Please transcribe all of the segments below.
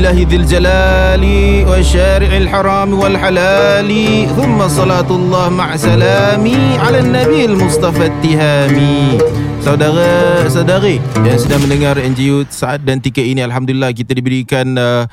لله ذي الجلال والشارع الحرام والحلال ثم صلاة الله مع سلامي على النبي المصطفى التهامي Saudara, saudari yang sedang mendengar NGU saat dan tiket ini Alhamdulillah kita diberikan uh,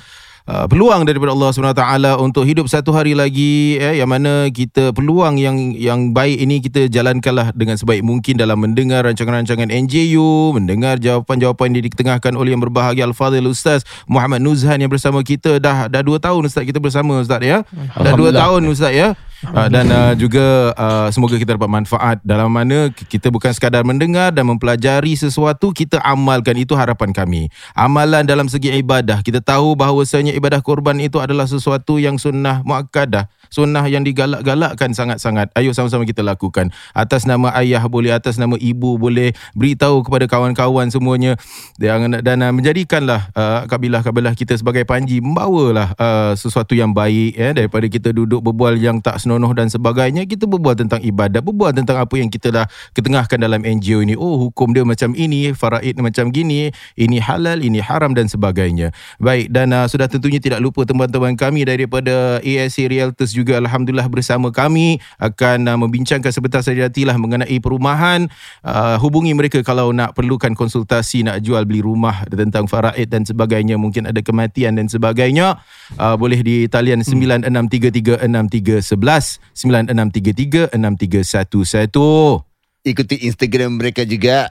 Uh, peluang daripada Allah SWT untuk hidup satu hari lagi eh, yang mana kita peluang yang yang baik ini kita jalankanlah dengan sebaik mungkin dalam mendengar rancangan-rancangan NJU mendengar jawapan-jawapan yang ditengahkan oleh yang berbahagia Al-Fadhil Ustaz Muhammad Nuzhan yang bersama kita. Dah dah 2 tahun Ustaz kita bersama Ustaz ya. Dah 2 tahun Ustaz ya Uh, dan uh, juga uh, semoga kita dapat manfaat. Dalam mana kita bukan sekadar mendengar dan mempelajari sesuatu kita amalkan itu harapan kami. Amalan dalam segi ibadah. Kita tahu bahawasanya ibadah korban itu adalah sesuatu yang sunnah muakkadah. Sunnah yang digalak-galakkan sangat-sangat. Ayo sama-sama kita lakukan. Atas nama ayah boleh atas nama ibu boleh beritahu kepada kawan-kawan semuanya. Dan, dan uh, menjadikanlah uh, kabilah-kabilah kita sebagai panji membawalah uh, sesuatu yang baik ya daripada kita duduk berbual yang tak senonoh dan sebagainya kita berbual tentang ibadat berbual tentang apa yang kita dah ketengahkan dalam NGO ini. Oh hukum dia macam ini faraid macam gini ini halal ini haram dan sebagainya. Baik dan uh, sudah tentunya tidak lupa teman-teman kami daripada ASC Realtors juga alhamdulillah bersama kami akan uh, membincangkan sebentar saja lah mengenai perumahan. Uh, hubungi mereka kalau nak perlukan konsultasi nak jual beli rumah tentang faraid dan sebagainya mungkin ada kematian dan sebagainya uh, boleh di talian 96336311 96336311 Ikuti Instagram mereka juga.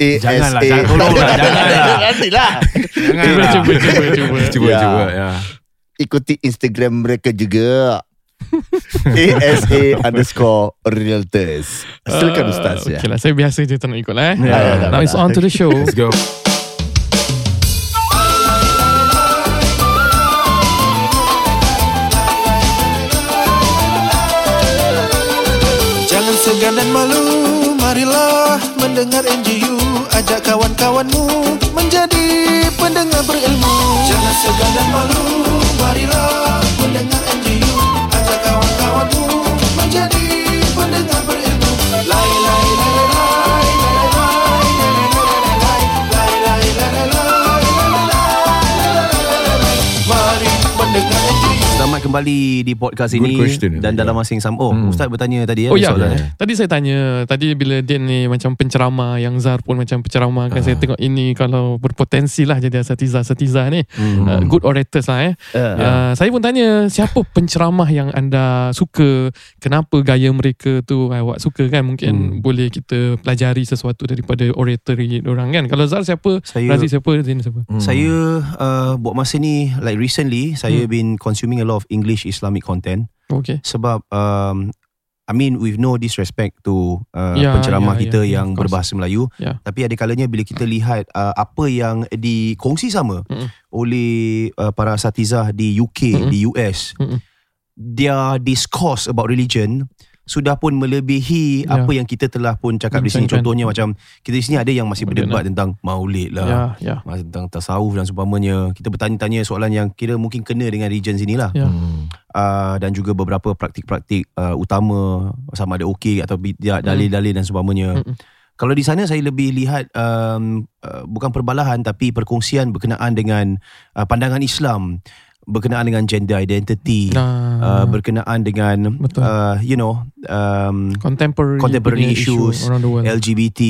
ASA. Janganlah, jangan tolonglah, janganlah. Nantilah. Janganlah. Cuba, cuba, cuba, cuba. Cuba, Ya. cuba. Ya. Ikuti Instagram mereka juga. ASA underscore realtors. Silakan Ah, Ustaz ya. Okay lah, saya biasa je tak nak ikut lah eh. Ya. Now it's on to the show. Let's go. Marilah mendengar NGU Ajak kawan-kawanmu Menjadi pendengar berilmu. Jangan segan dan malu Marilah mendengar kembali di podcast Good ini question. dan dalam masa yang sama. Oh, Hmm. Ustaz bertanya tadi ya Oh ya, soalan. tadi saya tanya, tadi bila Din ni macam penceramah, yang Zar pun macam penceramah kan, saya tengok ini kalau berpotensi lah jadi asatiza-asatiza ni. Hmm. Uh, good orators lah eh. Uh, Uh, saya pun tanya, siapa penceramah yang anda suka? Kenapa gaya mereka tu awak suka kan? Mungkin Hmm. boleh kita pelajari sesuatu daripada oratory orang kan. Kalau Zar siapa? Saya Razi siapa? Din siapa? Hmm. saya uh, buat masa ni like recently saya Hmm. been consuming a lot of English Islamic content Okay. sebab um, I mean with no disrespect to uh, Ya, penceramah ya, kita ya, yang berbahasa Melayu Ya. tapi ada kalanya bila kita lihat uh, apa yang dikongsi sama Mm-mm. oleh uh, para asatizah di UK Mm-mm. di US Mm-mm. their discourse about religion sudah pun melebihi Ya. apa yang kita telah pun cakap di sini Bincangkan. contohnya macam kita di sini ada yang masih berdebat tentang maulid lah ya. Mas- tentang tasawuf dan seumpamanya kita bertanya-tanya soalan yang kira mungkin kena dengan region sini lah Ya. Hmm. uh, dan juga beberapa praktik-praktik uh, utama sama ada okey atau tidak dalil-dalil dan seumpamanya Mm-mm. kalau di sana saya lebih lihat um, uh, bukan perbalahan tapi perkongsian berkenaan dengan uh, pandangan Islam berkenaan dengan gender identity Nah, uh, berkenaan dengan Betul. uh, you know um, contemporary, contemporary issues, world. LGBT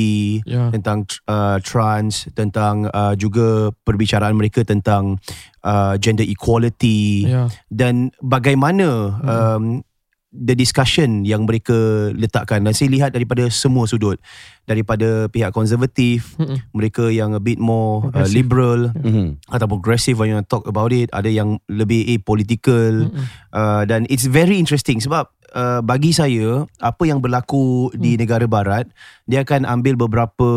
Ya. tentang uh, trans tentang uh, juga perbicaraan mereka tentang uh, gender equality Ya. dan bagaimana um, the discussion yang mereka letakkan dan saya lihat daripada semua sudut daripada pihak konservatif Mm-mm. mereka yang a bit more uh, liberal mhm. atau progressive when you talk about it ada yang lebih apolitical Mm-mm. uh, dan it's very interesting sebab uh, bagi saya apa yang berlaku di negara barat dia akan ambil beberapa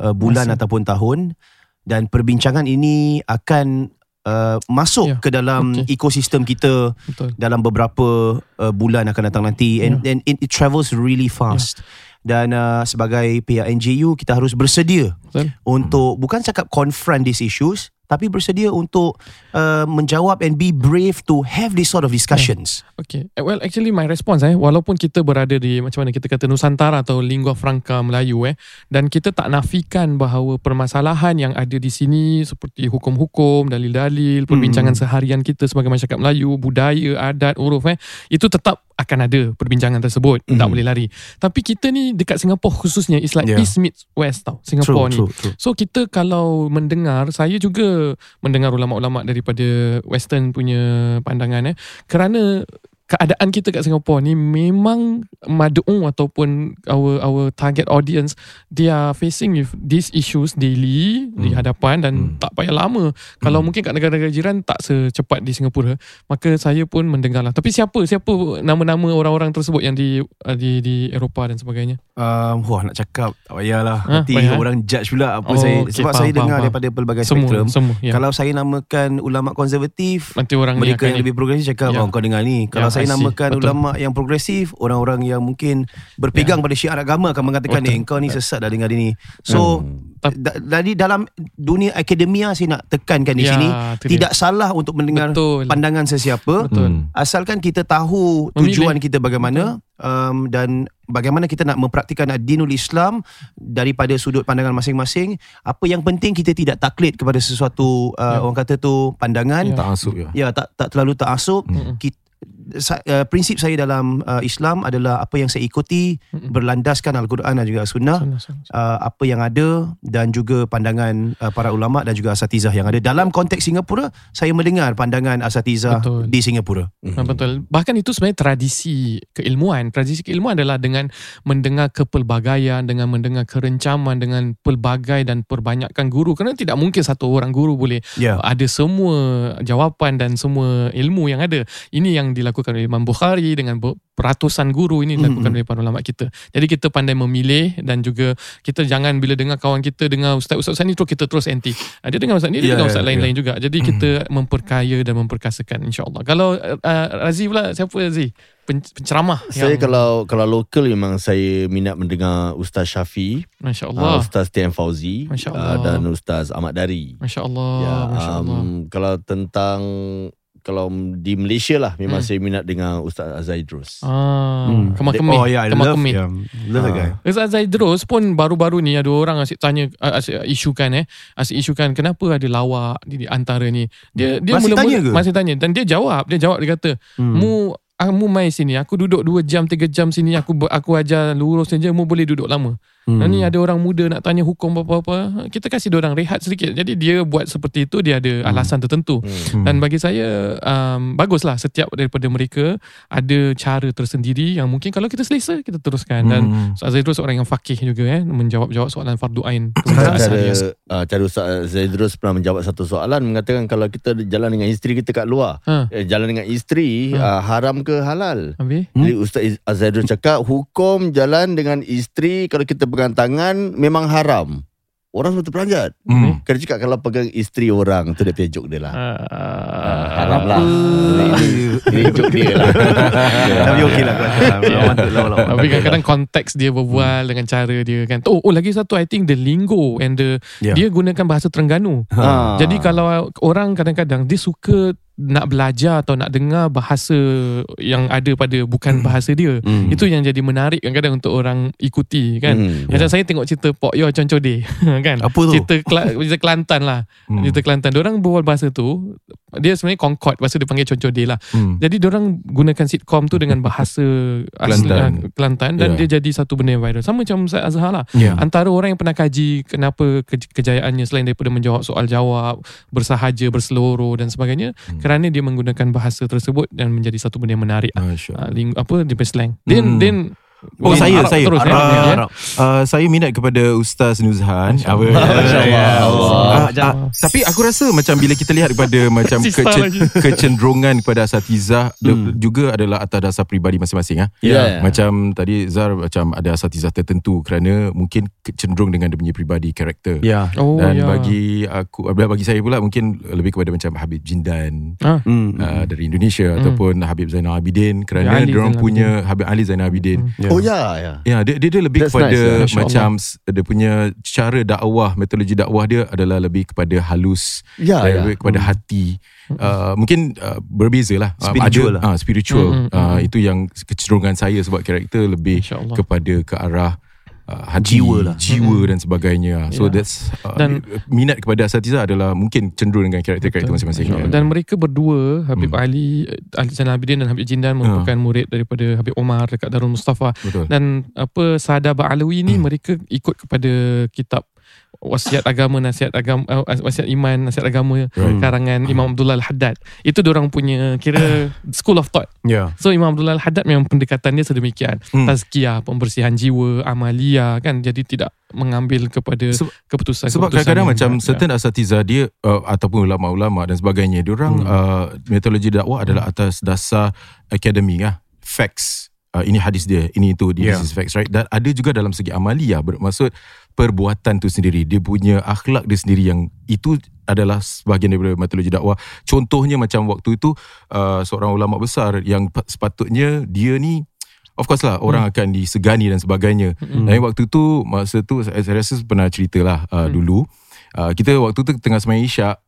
uh, bulan Masa. ataupun tahun dan perbincangan ini akan uh, masuk Ya, ke dalam okey. ekosistem kita Betul. dalam beberapa uh, bulan akan datang nanti and, Ya. and it, it travels really fast. Dan uh, sebagai pihak NGU kita harus bersedia Betul. untuk bukan cakap confront these issues tapi bersedia untuk uh, menjawab and be brave to have this sort of discussions. Okay. Eh, Well, actually my response eh, walaupun kita berada di macam mana kita kata Nusantara atau lingua franca Melayu eh, dan kita tak nafikan bahawa permasalahan yang ada di sini seperti hukum-hukum, dalil-dalil, perbincangan seharian kita sebagai masyarakat Melayu, budaya, adat, uruf eh, itu tetap akan ada perbincangan tersebut. Tak boleh lari. Tapi kita ni dekat Singapura khususnya, it's like Yeah. East meets West tau, Singapura ni. true, true. So kita kalau mendengar Saya juga mendengar ulama-ulama Daripada western punya pandangan eh Kerana keadaan kita kat Singapura ni memang mad'u ataupun our our target audience they are facing with these issues daily hmm. di hadapan dan hmm. tak payah lama kalau mungkin kat negara-negara jiran tak secepat di Singapura maka saya pun mendengarlah tapi siapa siapa nama-nama orang-orang tersebut yang di uh, di di Eropah dan sebagainya Um, wah nak cakap tak payahlah. Ha, Nanti payah. orang judge pula apa Oh, saya okey, sebab faham, saya faham, dengar faham. daripada pelbagai semua spektrum. semua ya. Kalau saya namakan ulama konservatif, nanti orang mereka yang lebih progresif cakap Ya. oh, kau dengar ni. Kalau Ya, saya I see. namakan Betul. ulama yang progresif, orang-orang yang mungkin berpegang pada syiar agama akan mengatakan Betul. eh kau ni sesat dah dengar ini. So Tap- da- dari dalam dunia akademia saya nak tekankan di Ya, sini tu dia. tidak salah untuk mendengar Betul. pandangan sesiapa Betul. asalkan kita tahu Memilih. tujuan kita bagaimana um, dan bagaimana kita nak mempraktikkan dinul Islam daripada sudut pandangan masing-masing apa yang penting kita tidak taklid kepada sesuatu uh, Ya. orang kata tu pandangan Ya. Tak masuk ya. ya tak tak terlalu taksub Mm-mm. kita sa- uh, prinsip saya dalam uh, Islam adalah apa yang saya ikuti Mm-mm. berlandaskan al-Quran dan juga sunnah uh, apa yang ada dan juga pandangan uh, para ulama dan juga asatizah yang ada dalam konteks Singapura saya mendengar pandangan asatizah Betul. di Singapura Ah, Betul. Bahkan itu sebenarnya tradisi keilmuan. Tradisi keilmuan adalah dengan mendengar kepelbagaian, dengan mendengar kerencaman, dengan pelbagai dan perbanyakkan guru. Kerana tidak mungkin satu orang guru boleh ya ada semua jawapan dan semua ilmu yang ada. Ini yang dilakukan oleh Imam Bukhari dengan ber- ratusan guru ini dilakukan Mm-mm. oleh para ulama kita. Jadi kita pandai memilih dan juga kita jangan bila dengar kawan kita dengar ustaz-ustaz ni terus kita terus anti. Ah, Dia dengar ustaz ni, dia Ya, dengar ya, ustaz lain-lain juga. Jadi kita memperkaya dan memperkasakan insya-Allah. Kalau uh, Razi pula siapa Razi? Pen, penceramah Saya yang, kalau kalau lokal memang saya minat mendengar Ustaz Syafi, uh, masya-Allah. Ustaz Tian Fauzi uh, dan Ustaz Ahmad Dari. Masya-Allah. ya, masya-Allah. um, kalau tentang kalau di Malaysia lah memang Hmm. saya minat dengan Ustaz Azaidrus. ah, Hmm. kemah kemih. oh yeah I kemah love kemih. yeah, love Ah. guy Ustaz Zaidrus pun baru-baru ni ada orang asyik tanya asyik isukan eh asyik isukan kenapa ada lawak di, di antara ni dia dia Masih mula-mula tanya ke? masih tanya dan dia jawab dia jawab dia kata Hmm. mu ah, mu mai sini aku duduk 2 jam 3 jam sini aku aku ajar lurus saja mu boleh duduk lama Hmm. dan ni ada orang muda nak tanya hukum apa-apa kita kasih dia orang rehat sedikit jadi dia buat seperti itu dia ada alasan tertentu Hmm. dan bagi saya um, baguslah setiap daripada mereka ada cara tersendiri yang mungkin kalau kita selesa kita teruskan dan Hmm. Ustaz Zaidrus seorang yang fakih juga eh menjawab-jawab soalan fardu ain Sekarang cara, uh, cara Ustaz Zaidrus pernah menjawab satu soalan mengatakan kalau kita jalan dengan isteri kita kat luar, Ha. eh, jalan dengan isteri Ha. uh, haram ke halal? Habis? Hmm? Jadi Ustaz Zaidrus cakap hukum jalan dengan isteri kalau kita pegang tangan memang haram. Orang semua terperanjat. Hmm. Kena cakap kalau pegang isteri orang tu dia punya joke dia lah. Uh, haram lah. Ini- Ini joke dia lah. Tapi okey lah Mantap lah. Tapi kadang-kadang konteks dia berbual dengan cara dia kan. Oh, oh lagi satu I think the lingo and the Ya. dia gunakan bahasa Terengganu. Ha. Jadi kalau orang kadang-kadang dia suka nak belajar atau nak dengar bahasa yang ada pada bukan bahasa dia. Hmm. Itu yang jadi menarik kadang-kadang untuk orang ikuti kan. Hmm. Macam saya tengok cerita Pok Yo Conco Day kan. Apa tu? Cerita, Kela- cerita Kelantan lah. Hmm. Cerita Kelantan. Diorang berbual bahasa tu dia sebenarnya Concord bahasa dia panggil Conco Day lah. Hmm. Jadi diorang gunakan sitcom tu dengan bahasa asli Kelantan. ah, Kelantan dan Ya. dia jadi satu benda yang viral. Sama macam Ustaz Azhar lah. Ya. Antara orang yang pernah kaji kenapa ke- kejayaannya selain daripada menjawab soal jawab, bersahaja, berseloroh dan sebagainya Hmm. Kerana dia menggunakan bahasa tersebut dan menjadi satu benda yang menarik. Masya Uh, Allah. ling, apa dia slang. Then Hmm. then Oh saya Arab saya terus, Arab, eh? Ya. Arab. Uh, saya minat kepada Ustaz Nuzhan. Apa? Masya-Allah. Ah, ah, tapi aku rasa macam bila kita lihat kepada macam kecen- kecenderungan kepada asatizah hmm. juga adalah atas dasar peribadi masing-masing ah. Ya. Macam tadi Zar macam ada asatizah tertentu kerana mungkin cenderung dengan dia punya peribadi karakter. Ya. Oh, Dan ya. bagi aku bagi saya pula mungkin lebih kepada macam Habib Jindan Ah. Uh, dari Indonesia Hmm. ataupun Habib Zainal Abidin kerana Ali dia orang punya Habib Ali Zainal Abidin. Ya. Oh ya, ya. Ya, dia dia, dia lebih That's kepada nice, ya. Masya macam s- dia punya cara dakwah, metodologi dakwah dia adalah lebih kepada halus, Ya, ya. lebih kepada hati. Uh, mungkin uh, berbeza lah. Uh, Spiritual ada, lah. Uh, spiritual. Mm, mm, Uh, itu yang kecenderungan saya sebab karakter lebih kepada ke arah uh, hati, Jiwa lah. jiwa dan sebagainya. So Ya. that's uh, Dan- minat kepada asatiza adalah mungkin cenderung dengan karakter-karakter Betul. masing-masing. InsyaAllah. Dan mereka berdua Habib Hmm. Ali Ali Zainal Abidin dan Habib Jindan merupakan murid daripada Habib Omar dekat Darul Mustafa Betul. dan apa Sada Ba'alawi ni Hmm. mereka ikut kepada kitab wasiat agama nasihat agama uh, wasiat iman nasihat agama Right. karangan Imam Abdullah Al-Haddad itu orang punya kira school of thought Ya. so Imam Abdullah Al-Haddad memang pendekatan dia sedemikian Hmm. tazkiyah pembersihan jiwa amalia kan jadi tidak mengambil kepada Sebab- keputusan Sebab kadang-kadang macam ya. certain asatiza dia uh, ataupun ulama-ulama dan sebagainya, dia orang Hmm. uh, metodologi dakwah adalah atas dasar akademik ah, facts. Uh, ini hadis dia, ini itu, this Yeah. is facts, right? Dan ada juga dalam segi amalia, bermaksud perbuatan tu sendiri. Dia punya akhlak dia sendiri yang itu adalah sebahagian daripada metodologi dakwah. Contohnya macam waktu itu uh, seorang ulama besar yang pa- sepatutnya dia ni Of course lah Orang akan disegani dan sebagainya Hmm. Dan waktu tu Masa tu Saya, saya rasa pernah cerita lah uh, Hmm. Dulu uh, Kita waktu tu Tengah semayang isyak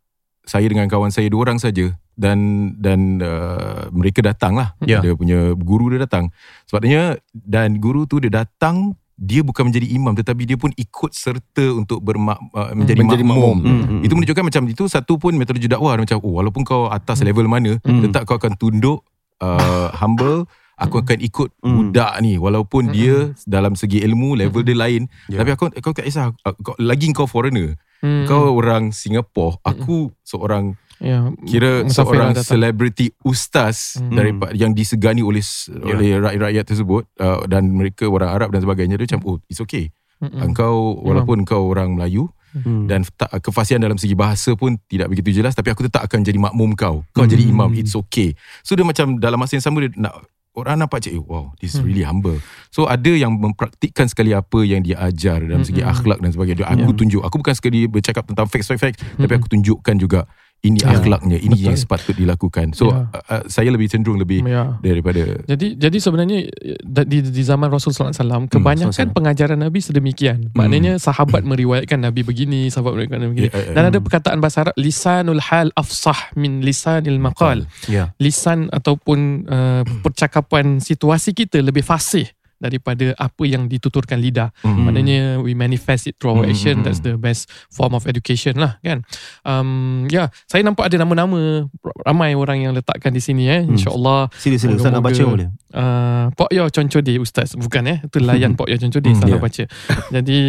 Saya dengan kawan saya Dua orang saja. Dan dan uh, Mereka datang lah Ya. Dia punya guru dia datang. Sebabnya Dan guru tu dia datang dia bukan menjadi imam. Tetapi dia pun ikut serta untuk bermak, uh, menjadi, Menjadi makmum. makmum. Hmm. Itu menunjukkan macam itu satu pun metodologi dakwah. Macam oh walaupun kau atas level mana Hmm. tetap kau akan tunduk uh, humble. Aku akan ikut Hmm. budak ni. Walaupun dia dalam segi ilmu level dia lain. Ya. tapi aku kau tak kisah kau, lagi kau foreigner Hmm. kau orang Singapore aku seorang ya, kira musafir seorang selebriti ustaz Hmm. daripada yang disegani oleh Ya. oleh rakyat-rakyat tersebut uh, dan mereka orang Arab dan sebagainya dia macam oh it's okay Mm-mm. engkau walaupun kau orang Melayu Hmm. dan tak, kefasihan dalam segi bahasa pun tidak begitu jelas tapi aku tetap akan jadi makmum kau kau Hmm. jadi imam it's okay so dia macam dalam masa yang sama dia nak orang nampak cik eh, wow this is Hmm. really humble so ada yang mempraktikkan sekali apa yang dia ajar dalam segi Mm-mm. akhlak dan sebagainya aku Ya. tunjuk aku bukan sekali bercakap tentang facts facts facts tapi aku tunjukkan juga ini Ya. akhlaknya ini Betul. yang sepatut dilakukan so Ya. uh, uh, saya lebih cenderung lebih ya. daripada Jadi jadi sebenarnya eh, di, di zaman Rasul sallallahu alaihi wasallam kebanyakan SAW. pengajaran Nabi sedemikian. Maknanya sahabat meriwayatkan Nabi begini, sahabat meriwayatkan Nabi begini. Ya, ya, ya. Dan ada perkataan bahasa Arab lisanul hal afsah min lisanil maqal. Ya. Lisan ataupun uh, percakapan situasi kita lebih fasih daripada apa yang dituturkan lidah. Hmm. Maknanya we manifest it through our Hmm, action. hmm, That's hmm. the best form of education lah kan. Um, ya, yeah, saya nampak ada nama-nama ramai orang yang letakkan di sini eh. Hmm. InsyaAllah Sila sila Ustaz nak baca boleh. uh, Pok Yo Concode Ustaz Bukan eh Itu layan Pok Yo Concode Hmm, Salah yeah. baca Jadi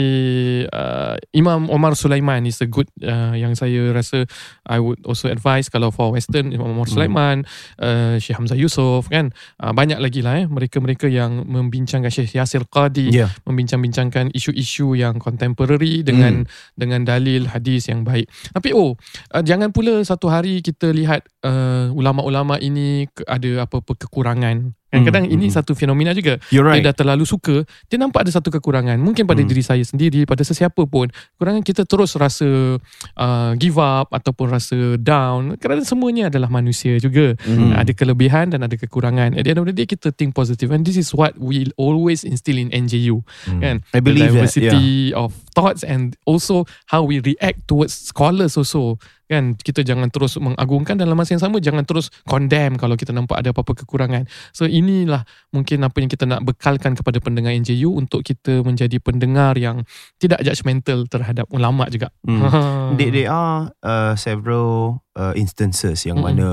uh, Imam Omar Sulaiman is a good uh, Yang saya rasa I would also advise Kalau for western Imam Omar Sulaiman uh, Syekh Hamzah Yusof kan uh, Banyak lagi lah eh Mereka-mereka yang Membincangkan Syekh Yasir Qadi Ya. Membincang-bincangkan Isu-isu yang Contemporary Dengan Dengan dalil Hadis yang baik. Tapi oh uh, Jangan pula Satu hari kita lihat uh, Ulama-ulama ini Ada apa-apa kekurangan Kadang-kadang Hmm, ini hmm. satu fenomena juga. You're right. dia dah terlalu suka dia nampak ada satu kekurangan. Mungkin pada Hmm. diri saya sendiri pada sesiapa pun. Kekurangan kita terus rasa uh, give up ataupun rasa down. Kerana semuanya adalah manusia juga. Hmm. ada kelebihan dan ada kekurangan. At the end of the day kita think positive. And this is what we always instill in NJU Hmm. kan? I believe the that, diversity of thoughts and also how we react towards scholars also kan kita jangan terus mengagungkan dalam masa yang sama jangan terus condemn kalau kita nampak ada apa-apa kekurangan so inilah mungkin apa yang kita nak bekalkan kepada pendengar NJU untuk kita menjadi pendengar yang tidak judgemental terhadap ulama juga Hmm. There, there are uh, several uh, instances yang Mm-mm. mana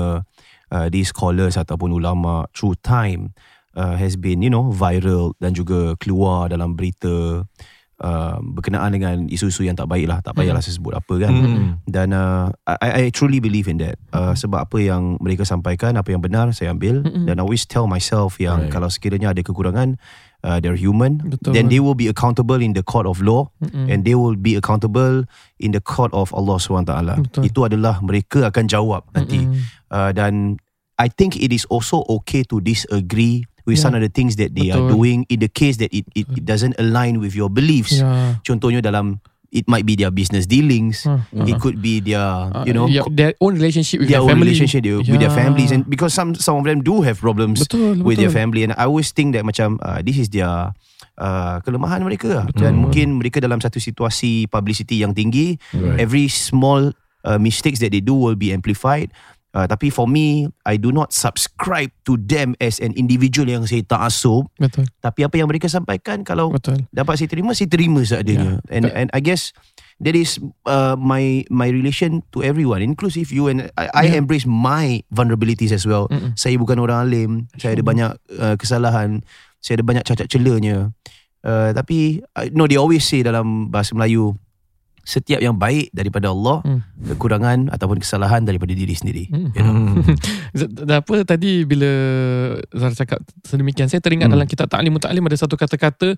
uh, these scholars ataupun ulama through time uh, has been you know viral dan juga keluar dalam berita uh, berkenaan dengan isu-isu yang tak baik lah tak payahlah saya sebut apa kan Hmm. dan uh, I, I truly believe in that uh, sebab apa yang mereka sampaikan apa yang benar saya ambil Mm-mm. dan I always tell myself yang Right. kalau sekiranya ada kekurangan uh, they're human Betul. then they will be accountable in the court of law Mm-mm. and they will be accountable in the court of Allah SWT Betul. itu adalah mereka akan jawab nanti Mm-mm. uh, dan I think it is also okay to disagree with Yeah. some of the things that they are Betul. doing in the case that it, it, it doesn't align with your beliefs Ya. contohnya dalam it might be their business dealings Ah, it could be their ah, you know yeah, their own relationship with their their own family. relationship with their Yeah. families and because some some of them do have problems betul, with betul. their family and I always think that macam uh, this is their uh, kelemahan mereka lah. Betul. dan mungkin mereka dalam satu situasi publicity yang tinggi Right. every small uh, mistakes that they do will be amplified uh, tapi for me I do not subscribe to them as an individual yang saya taasub Betul, tapi apa yang mereka sampaikan kalau betul. dapat saya terima saya terima seadanya Ya. and and I guess that is uh, my my relation to everyone inclusive you and I, I Ya. embrace my vulnerabilities as well Mm-mm. saya bukan orang alim saya ada banyak uh, kesalahan saya ada banyak cacat celanya uh, tapi uh, no they always say dalam bahasa Melayu setiap yang baik daripada Allah Hmm. kekurangan ataupun kesalahan daripada diri sendiri Hmm. you know? Z- Apa tadi bila Zara cakap sedemikian Saya teringat Hmm. dalam kitab Ta'lim Ta'lim Ada satu kata-kata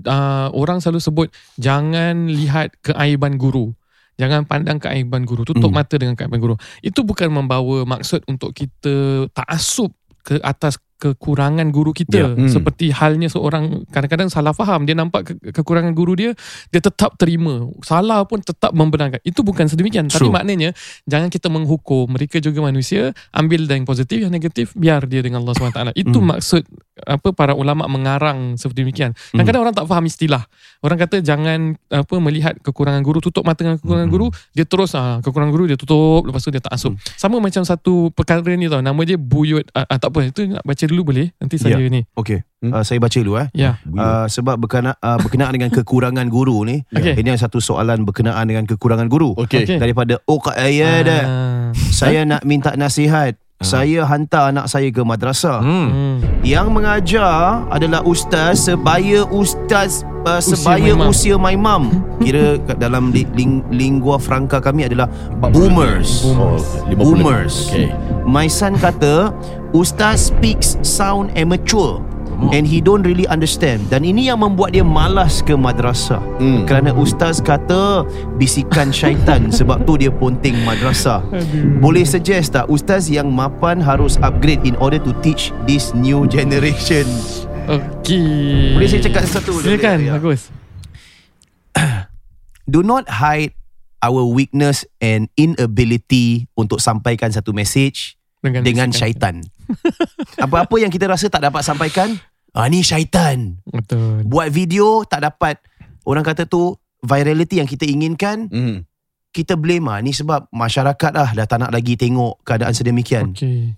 uh, Orang selalu sebut Jangan lihat keaiban guru Jangan pandang keaiban guru Tutup Hmm. mata dengan keaiban guru Itu bukan membawa maksud untuk kita Ta'asub ke atas kekurangan guru kita Ya. Hmm. seperti halnya seorang kadang-kadang salah faham dia nampak ke- kekurangan guru dia dia tetap terima salah pun tetap membenarkan itu bukan sedemikian tapi True. maknanya jangan kita menghukum mereka juga manusia ambil yang positif yang negatif biar dia dengan Allah SWT itu Hmm. maksud apa para ulama mengarang seperti demikian kadang-kadang orang tak faham istilah orang kata jangan apa melihat kekurangan guru tutup mata dengan kekurangan Hmm. guru dia terus ah kekurangan guru dia tutup lepas tu dia tak asup sama macam satu perkara ni tau nama dia buyut ah, ah, tak apa itu nak baca dulu boleh nanti saya Ya. ni Okay, Hmm. uh, saya baca dulu eh. ya Uh, sebab berkenaan, uh, berkenaan dengan kekurangan guru ni, Okey. ini ada satu soalan berkenaan dengan kekurangan guru. Okay. Okey. Daripada oh Kak Ayah dah. Ah. Saya nak minta nasihat. Saya hantar anak saya ke madrasah. Hmm. Hmm. Yang mengajar adalah ustaz sebaya ustaz uh, Usia sebaya my mum. usia my mum. Kira dalam li, ling, lingua franca kami adalah boomers. Oh, 50. Boomers. Okay. My son kata Ustaz speaks sound amateur And he don't really understand Dan ini yang membuat dia malas ke madrasah Hmm. Kerana Ustaz kata Bisikan syaitan Sebab tu dia ponting madrasah Boleh suggest tak Ustaz yang mapan harus upgrade In order to teach this new generation Okey. Boleh saya cakap sesuatu? Silakan, Ya. bagus. Do not hide our weakness and inability Untuk sampaikan satu message Dengan, dengan syaitan. Apa-apa yang kita rasa tak dapat sampaikan, ah ni syaitan. Betul. Buat video tak dapat orang kata tu virality yang kita inginkan, Hmm. kita blame ah ni sebab masyarakat ah dah tak nak lagi tengok keadaan sedemikian. Okey.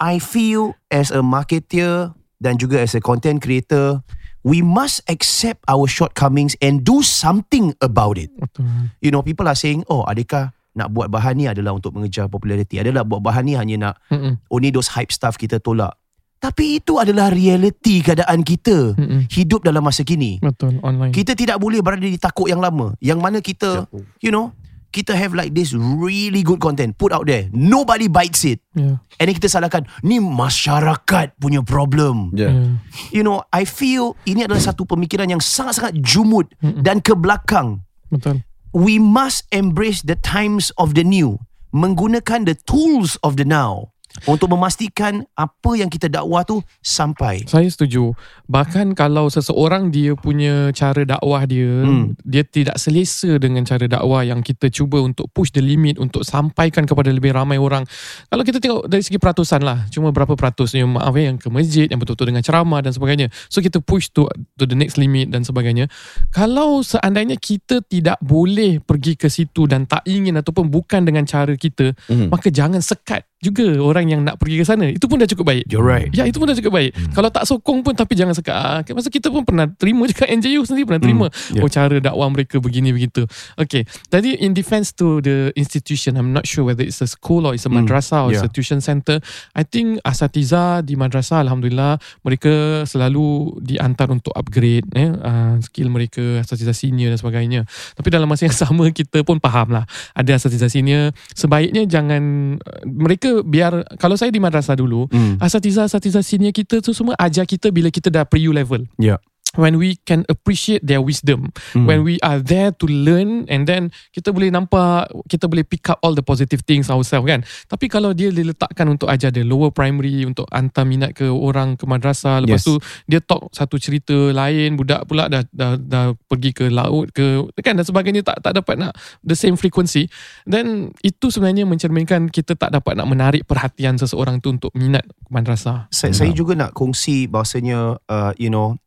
I feel as a marketer dan juga as a content creator, we must accept our shortcomings and do something about it. Betul. You know, people are saying, "Oh, adakah nak buat bahan ni adalah untuk mengejar populariti? Adalah buat bahan ni hanya nak Mm-mm. only those hype stuff kita tolak. Tapi itu adalah realiti keadaan kita Mm-mm. hidup dalam masa kini. Betul. Online. Kita tidak boleh berada di takut yang lama. Yang mana kita, you know, kita have like this really good content put out there. Nobody bites it. Ya. And then kita salahkan, ni masyarakat punya problem. Yeah. Ya. You know, I feel ini adalah satu pemikiran yang sangat-sangat jumud Mm-mm. dan ke belakang. Betul. We must embrace the times of the new. Menggunakan the tools of the now. Untuk memastikan apa yang kita dakwah tu sampai. Saya setuju. Bahkan kalau seseorang dia punya cara dakwah dia, Hmm. dia tidak selesa dengan cara dakwah yang kita cuba untuk push the limit untuk sampaikan kepada lebih ramai orang. Kalau kita tengok dari segi peratusan lah, cuma berapa peratusnya maaf ya, yang ke masjid, yang betul-betul dengan ceramah dan sebagainya. So kita push to to the next limit dan sebagainya. Kalau seandainya kita tidak boleh pergi ke situ dan tak ingin ataupun bukan dengan cara kita, Hmm. maka jangan sekat juga orang yang nak pergi ke sana. Itu pun dah cukup baik. You're right. Ya itu pun dah cukup baik hmm. Kalau tak sokong pun Tapi jangan sekat ah, Masa kita pun pernah terima juga NJU sendiri pernah terima Hmm, yeah. Oh cara dakwah mereka begini begitu Okay Tadi in defense to the institution I'm not sure whether it's a school Or it's a Hmm, madrasah Or it's yeah. a tuition center I think asatiza di madrasah Alhamdulillah Mereka selalu diantar untuk upgrade eh, uh, Skill mereka Asatiza senior dan sebagainya Tapi dalam masa yang sama Kita pun faham lah Ada asatiza senior Sebaiknya jangan uh, Mereka biar Kalau saya di madrasah dulu Hmm. Asatiza-asatiza senior kita tu semua ajar kita bila kita dah pre-U level. Yeah. When we can appreciate their wisdom. Hmm. When we are there to learn and then kita boleh nampak, kita boleh pick up all the positive things ourselves kan. Tapi kalau dia diletakkan untuk ajar the lower primary, untuk hantar minat ke orang ke madrasah. Lepas Yes. tu dia talk satu cerita lain, budak pula dah, dah, dah pergi ke laut ke kan dan sebagainya tak tak dapat nak the same frequency. Then itu sebenarnya mencerminkan kita tak dapat nak menarik perhatian seseorang tu untuk minat madrasah. Saya, saya juga nak kongsi bahasanya uh, you know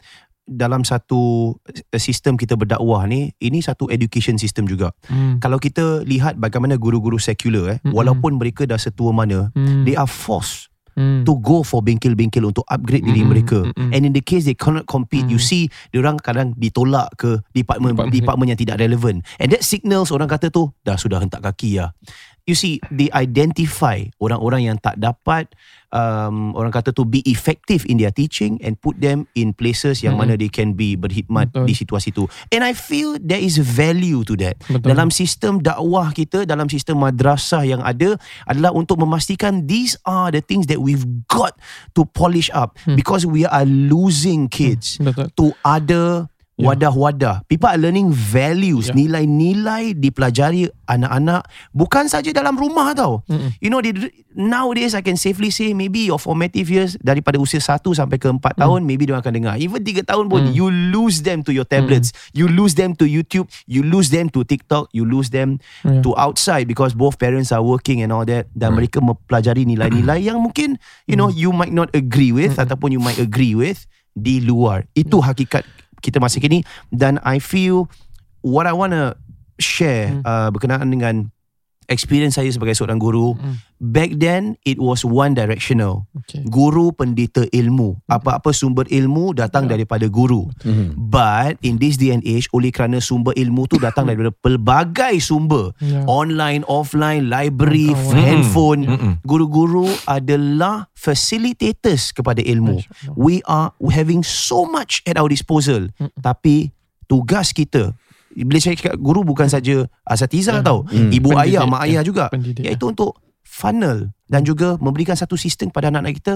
dalam satu uh, sistem kita berdakwah ni ini satu education system juga. Hmm. Kalau kita lihat bagaimana guru-guru sekular eh Mm-mm. walaupun mereka dah setua mana Hmm. they are forced Hmm. to go for bengkel-bengkel untuk upgrade diri Mm-mm, mereka. mm-mm. And in the case they cannot compete, you Mm. see diorang kadang ditolak ke department Department. department yang tidak relevan. And that signals orang kata tu dah sudah hentak kaki ya. You see, they identify orang-orang yang tak dapat um, orang kata tu be effective in their teaching and put them in places yang Mm-mm. mana they can be berkhidmat Betul. di situasi tu. And I feel there is value to that. Betul. Dalam sistem dakwah kita, dalam sistem madrasah yang ada adalah untuk memastikan these are the things that we've got to polish up Hmm. because we are losing kids Betul. to other. Wadah-wadah. People are learning values, Ya. nilai-nilai dipelajari anak-anak bukan saja dalam rumah tau. Mm-mm. You know, they, nowadays I can safely say maybe your formative years daripada usia 1 sampai ke 4 tahun maybe dia akan dengar. Even 3 tahun pun Mm. you lose them to your tablets, you lose them to YouTube, you lose them to TikTok, you lose them Ya. to outside because both parents are working and all that dan mereka mempelajari nilai-nilai yang mungkin you know you might not agree with ataupun you might agree with di luar. Itu hakikat kita masa kini dan I feel what I want to share Hmm. uh, berkenaan dengan experience saya sebagai seorang guru Hmm. back then it was one directional Okay. guru pendeta ilmu apa-apa sumber ilmu datang Ya. daripada guru Mhm. but in this day and age oleh kerana sumber ilmu tu datang daripada pelbagai sumber Ya. online offline library Kawan-kawan. handphone Mm-mm. guru-guru adalah facilitators kepada ilmu we are having so much at our disposal Mm-mm. tapi tugas kita bila saya cakap guru bukan saja asatiza Ya. tau Hmm. ibu Pendidik, ayah mak ya. ayah juga Pendidik. iaitu untuk funnel dan juga memberikan satu sistem kepada anak-anak kita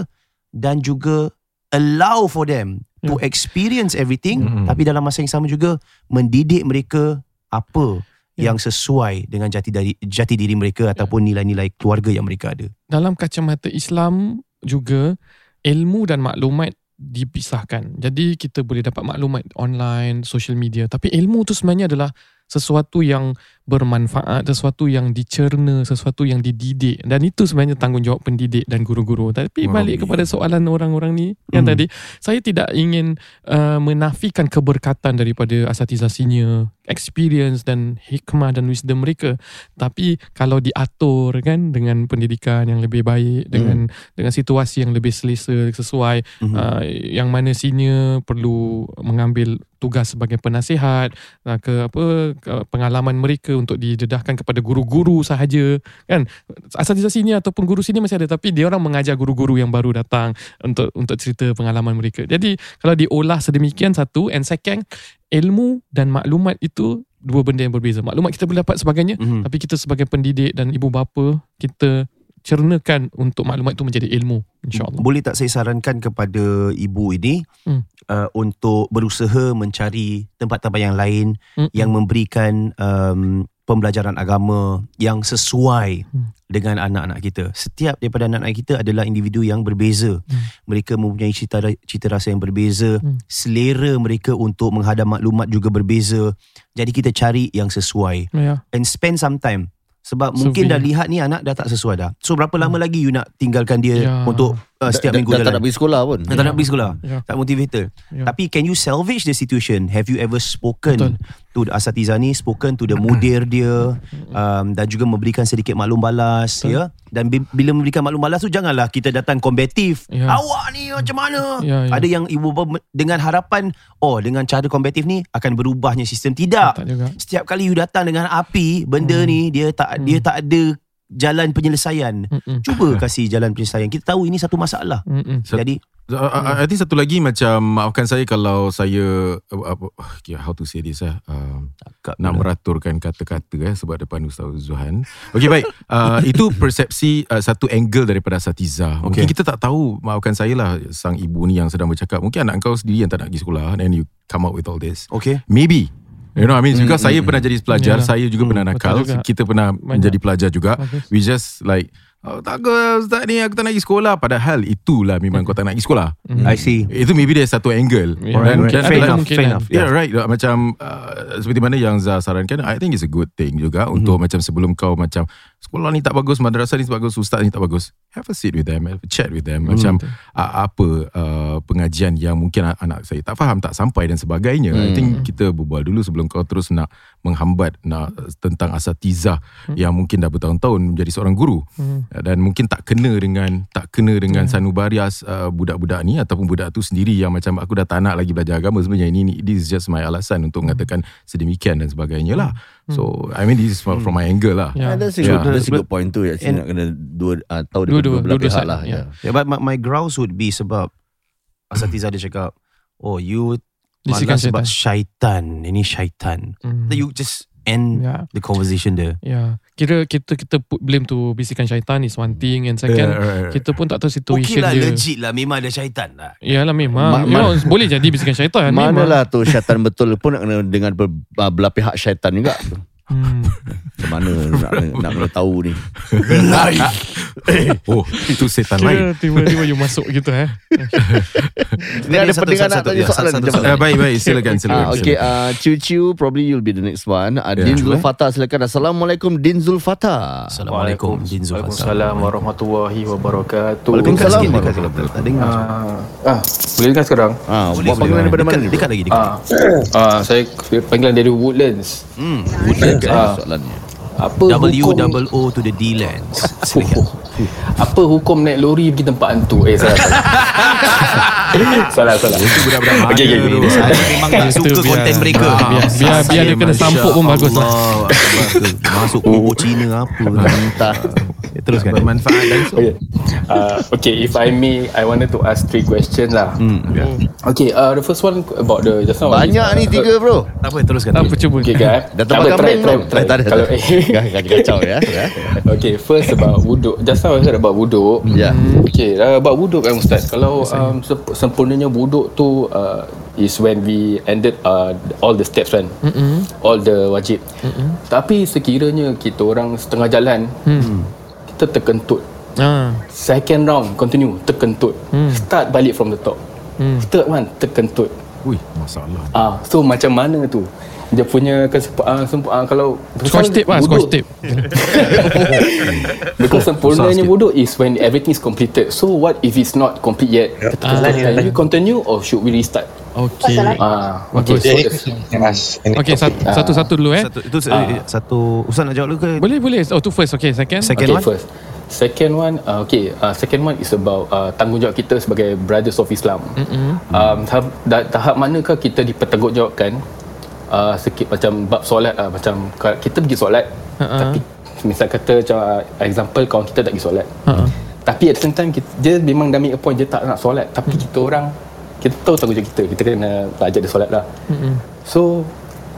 dan juga allow for them to Ya. experience everything Mm-mm. tapi dalam masa yang sama juga mendidik mereka apa Ya. yang sesuai dengan jati diri jati diri mereka ataupun nilai-nilai keluarga yang mereka ada. Dalam kacamata Islam juga ilmu dan maklumat dipisahkan. Jadi kita boleh dapat maklumat online, social media. Tapi ilmu tu sebenarnya adalah sesuatu yang bermanfaat, sesuatu yang dicerna, sesuatu yang dididik. Dan itu sebenarnya tanggungjawab pendidik dan guru-guru. Tapi Wow. balik kepada soalan orang-orang ni yang Hmm. tadi, saya tidak ingin uh, menafikan keberkatan daripada asatiza senior, experience dan hikmah dan wisdom mereka. Tapi kalau diatur kan dengan pendidikan yang lebih baik, dengan dengan situasi yang lebih selesa, sesuai, Mhm. uh, yang mana senior perlu mengambil tugas sebagai penasihat uh, ke apa pengalaman mereka untuk didedahkan kepada guru-guru sahaja kan? Asatiza senior ataupun guru sini masih ada tapi dia orang mengajar guru-guru yang baru datang untuk untuk cerita pengalaman mereka. Jadi kalau diolah sedemikian satu and second ilmu dan maklumat itu dua benda yang berbeza. Maklumat kita boleh dapat sebagainya Mhm. tapi kita sebagai pendidik dan ibu bapa kita cernakan untuk maklumat itu menjadi ilmu insyaallah Boleh tak saya sarankan kepada ibu ini Hmm. uh, untuk berusaha mencari tempat-tempat yang lain Mm-mm. yang memberikan um, pembelajaran agama yang sesuai Hmm. dengan anak-anak kita. Setiap daripada anak-anak kita adalah individu yang berbeza. Hmm. Mereka mempunyai cita, cita rasa yang berbeza, Hmm. selera mereka untuk menghadam maklumat juga berbeza. Jadi kita cari yang sesuai ya and spend some time. Sebab So, mungkin dah lihat ni anak dah tak sesuai dah. So berapa lama lagi you nak tinggalkan dia Ya. untuk uh, setiap Dan- minggu dan tak nak jalan. pergi sekolah pun. Dan tak nak pergi sekolah. Ya. Tak motivator. Ya. Tapi can you salvage the situation? Have you ever spoken Betul. to the asatiza ni, spoken to the mudir dia um, dan juga memberikan sedikit maklum balas ya. Dan bi- bila memberikan maklum balas tu janganlah kita datang kombatif. Ya. Awak ni macam mana? Ya, ya. Ada yang ibu bapa dengan harapan oh dengan cara kombatif ni akan berubahnya sistem tidak. Tak juga. Setiap kali you datang dengan api, benda ni dia tak dia tak ada jalan penyelesaian. Mm-mm. Cuba kasih jalan penyelesaian. Kita tahu ini satu masalah. Mm-mm. Jadi Uh, I, I think satu lagi macam maafkan saya kalau saya uh, apa okay, how to say this eh uh, Akak nak pula. meraturkan kata-kata eh sebab depan Ustaz Zuhan. Okey baik. Uh, itu persepsi uh, satu angle daripada asatiza. Mungkin Okey. kita tak tahu maafkan saya lah sang ibu ni yang sedang bercakap. Mungkin anak kau sendiri yang tak nak pergi sekolah and you come up with all this. Okay. Maybe You know I mean? Because saya pernah jadi pelajar Yalah. Saya juga Hmm, pernah nakal. juga. Kita pernah menjadi pelajar juga. Bagus. We just like oh, Tak ke Ustaz ni Aku tak nak pergi sekolah. Padahal itulah Memang kau tak nak pergi sekolah I see. Itu maybe dia satu angle Dan- Alright, dan- fair enough, mungkin fair kan. enough. Yeah, right. Macam uh, seperti mana yang Zah sarankan, I think it's a good thing juga untuk macam sebelum kau macam sekolah ni tak bagus, madrasah ni tak bagus, ustaz ni tak bagus. Have a seat with them, have a chat with them. Macam uh, apa uh, pengajian yang mungkin anak saya tak faham, tak sampai dan sebagainya. I think kita berbual dulu sebelum kau terus nak menghambat nak uh, tentang asatizah yang mungkin dah bertahun-tahun menjadi seorang guru Hmm. dan mungkin tak kena dengan tak kena dengan sanubarias uh, budak-budak ni ataupun budak tu sendiri yang macam aku dah tak nak lagi belajar agama sebenarnya ini, ini this is just my alasan untuk mengatakan sedemikian dan sebagainya lah. So I mean this is from, from my angle lah. Ya. Yeah. That's a Yeah. good, that's a good point tu. And- nak kena dua uh, tahu dua, dua pihak side, lah. ya. Ya. Yeah, but my, my grouse would be sebab Asatiza dia cakap, oh you Bisikan malas sebab syaitan. Ini syaitan. Mm. Then you just end Ya. the conversation there. Ya, kira kita kita put blame tu bisikan syaitan is one thing and second Yeah, right, right. kita pun tak tahu Okay situation lah, dia. legit lah. Memang ada syaitan lah. Yalah memang. Ma- memang boleh jadi bisikan syaitan. memang. Manalah tu syaitan betul pun nak kena dengan ber, belah pihak syaitan juga. Hmm. Macam mana nak, nak kena tahu ni. Oh, itu setan lain. Tiba-tiba you masuk gitu eh. Ni ada Satu, pendengar satu, nak satu, tanya ya, soalan. satu, Jom. satu. Uh, baik baik silakan silakan. Ah, okay, uh, Ciu Ciu probably you'll be the next one. Uh. Din eh. Zulfata silakan. Assalamualaikum Din Zulfata. Assalamualaikum. Din Zulfat. Waalaikumsalam warahmatullahi wabarakatuh. Waalaikumsalam. Tak dengar. Ah, ah, boleh dengar sekarang? Ah, Boleh, buat boleh. panggilan daripada mana Dekat, lagi. Dekat. Ah, ah, saya panggilan dari Woodlands. Hmm. Ah. ah. soalannya. Apa W hukum double O to the D lands. Silakan. Apa hukum naik lori pergi tempat hantu? Eh salah salah. salah salah. Itu budak-budak mana Okey, okey, okey. Saya memang tak Itu suka content mereka. Biar- biar- biar dia kena sampuk pun bagus lah. Masuk kubur Cina apa. Entah. Eh, Teruskan. bermanfaat dan so. Okay. Uh, okay, if I may, I wanted to ask three questions lah. Hmm. Okay, uh, the first one about the just now. Banyak ni tiga bro. Tak apa, teruskan. Apa cuba? Okay, guys. Dah tebak kambing belum? try, Tak ada. Kalau, Kacau ya. ya. okay, first about wuduk. Just now I heard about wuduk. Ya. Okay, uh, about wuduk kan Ustaz. Kalau um, sempurnanya wuduk tu uh, is when we ended uh, all the steps kan. Mm-hmm. All the wajib. Mm-hmm. Tapi sekiranya kita orang setengah jalan, mm. kita terkentut. Ah. Second round continue terkentut. Mm. Start balik from the top. Mm. Third one terkentut. Ui, masalah. Ah, so macam mana tu? Dia punya kesemp- uh, semp- uh, kalau Scotch tape lah, scotch tape. Because sempurnanya wuduk is when everything is completed. So what if it's not complete yet? Ah. Can we continue or should we restart? Okay. Ah, Bagus. okay. So Okay, sat- satu-satu dulu eh. Satu, itu eh, satu Ustaz nak jawab dulu ke? Boleh, boleh. Oh, tu first. Okay, second. Second okay, one. first. Second one, uh, okay. Uh, second one is about uh, tanggungjawab kita sebagai brothers of Islam. Mm-hmm. Um, tahap, da, tahap manakah kita dipertanggungjawabkan uh, sikit macam bab solat lah. Macam kita pergi solat, Ha-ha. tapi misal kata macam uh, example kawan kita tak pergi solat. Ha-ha. Tapi at the same time kita, dia memang dah make a point dia tak nak solat tapi kita orang kita tahu tanggungjawab kita kita kena ajak dia solat lah Mm-mm. so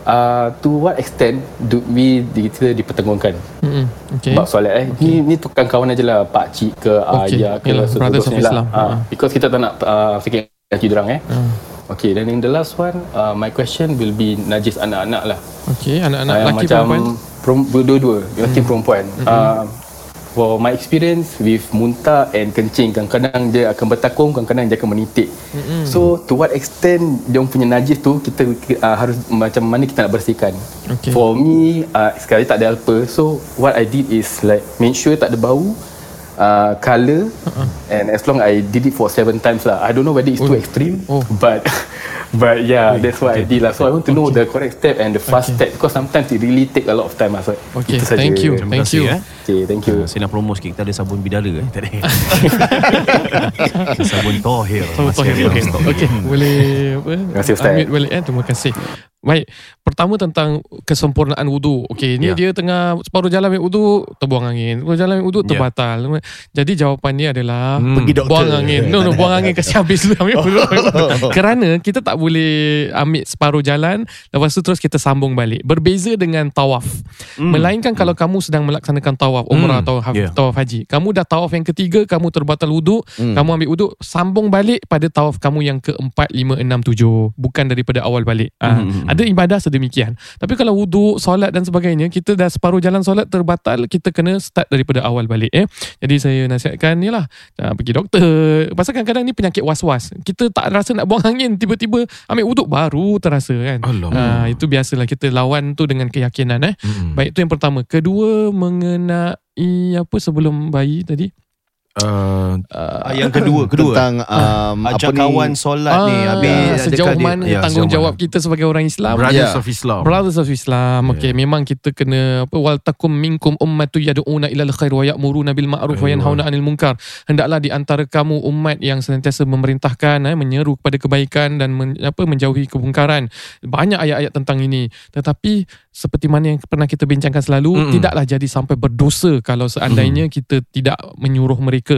uh, to what extent do we kita dipertanggungan Mm-mm. Okay. bab solat eh ni ni tukang kawan aja lah pak cik ke Okay. ayah ke Yalah, brothers of Islam. lah uh, because kita tak nak uh, sikit kaki dorang eh Ah. Okay, then in the last one, uh, my question will be najis anak-anak lah. Okay, anak-anak Ah, lelaki macam perempuan. perum, dua-dua lelaki perempuan. Uh, for my experience with muntah and kencing kadang-kadang dia akan bertakung kadang-kadang dia akan menitik. So to what extent dia punya najis tu kita uh, harus macam mana kita nak bersihkan. Okay. for me uh, sekali tak ada apa so what I did is like make sure tak ada bau uh, color and as long I did it for seven times lah. I don't know whether it's too extreme, Oh. but but yeah, that's what I did lah. So I want to know the correct step and the fast step because sometimes it really take a lot of time lah. So Okay, thank you. Thank kasih, you. eh. Okay, thank you. Uh, saya nak promo sikit Kita ada sabun bidara eh, tadi Sabun Tohir Tahu tahu okay. okay. Boleh apa? Terima kasih, Ustaz. Ambil balik eh. Terima kasih. Baik, pertama tentang kesempurnaan wudu. Okey, ni Ya. dia tengah separuh jalan ambil wudu, terbuang angin. Separuh jalan ambil wudu, Ya. terbatal. Jadi jawapan dia adalah Hmm. Pergi doktor. buang angin. No, no, buang angin kasi habis dulu ambil wudu. Kerana kita tak boleh ambil separuh jalan, lepas tu terus kita sambung balik. Berbeza dengan tawaf. Melainkan kalau kamu sedang melaksanakan tawaf, umrah Hmm. atau ha- Ya. tawaf haji. Kamu dah tawaf yang ketiga, kamu terbatal wudu, kamu ambil wudu, sambung balik pada tawaf kamu yang keempat, lima, enam, tujuh. Bukan daripada awal balik. Ah, Hmm. Ada ibadah sedemikian. Tapi kalau wudu, solat dan sebagainya, kita dah separuh jalan solat terbatal, kita kena start daripada awal balik. Eh. Jadi saya nasihatkan ni lah, ah, pergi doktor. Pasal kadang-kadang ni penyakit was-was. Kita tak rasa nak buang angin, tiba-tiba ambil wudu baru terasa kan. Ah, itu biasalah kita lawan tu dengan keyakinan. Eh. Hmm. Baik, itu yang pertama. Kedua, mengenai apa sebelum bayi tadi? Uh, Uh, Yang kedua Kedua. Tentang um, Ajak apa ni? kawan solat ni Ah, Habis sejauh adakah dia- mana Ya, tanggungjawab sejauh kita sebagai orang Islam? Brothers Ya. of Islam. Brothers of Islam Ya. Okay memang kita kena apa wal takum minkum ummatu yad'una ilal khair wa ya'muruna bil ma'ruf wa yanhauna 'anil munkar. Hendaklah di antara kamu umat yang senantiasa memerintahkan eh, menyeru kepada kebaikan dan men, apa menjauhi kemungkaran banyak ayat-ayat tentang ini. Tetapi seperti mana yang pernah kita bincangkan selalu Mm-mm. tidaklah jadi sampai berdosa kalau seandainya kita tidak menyuruh mereka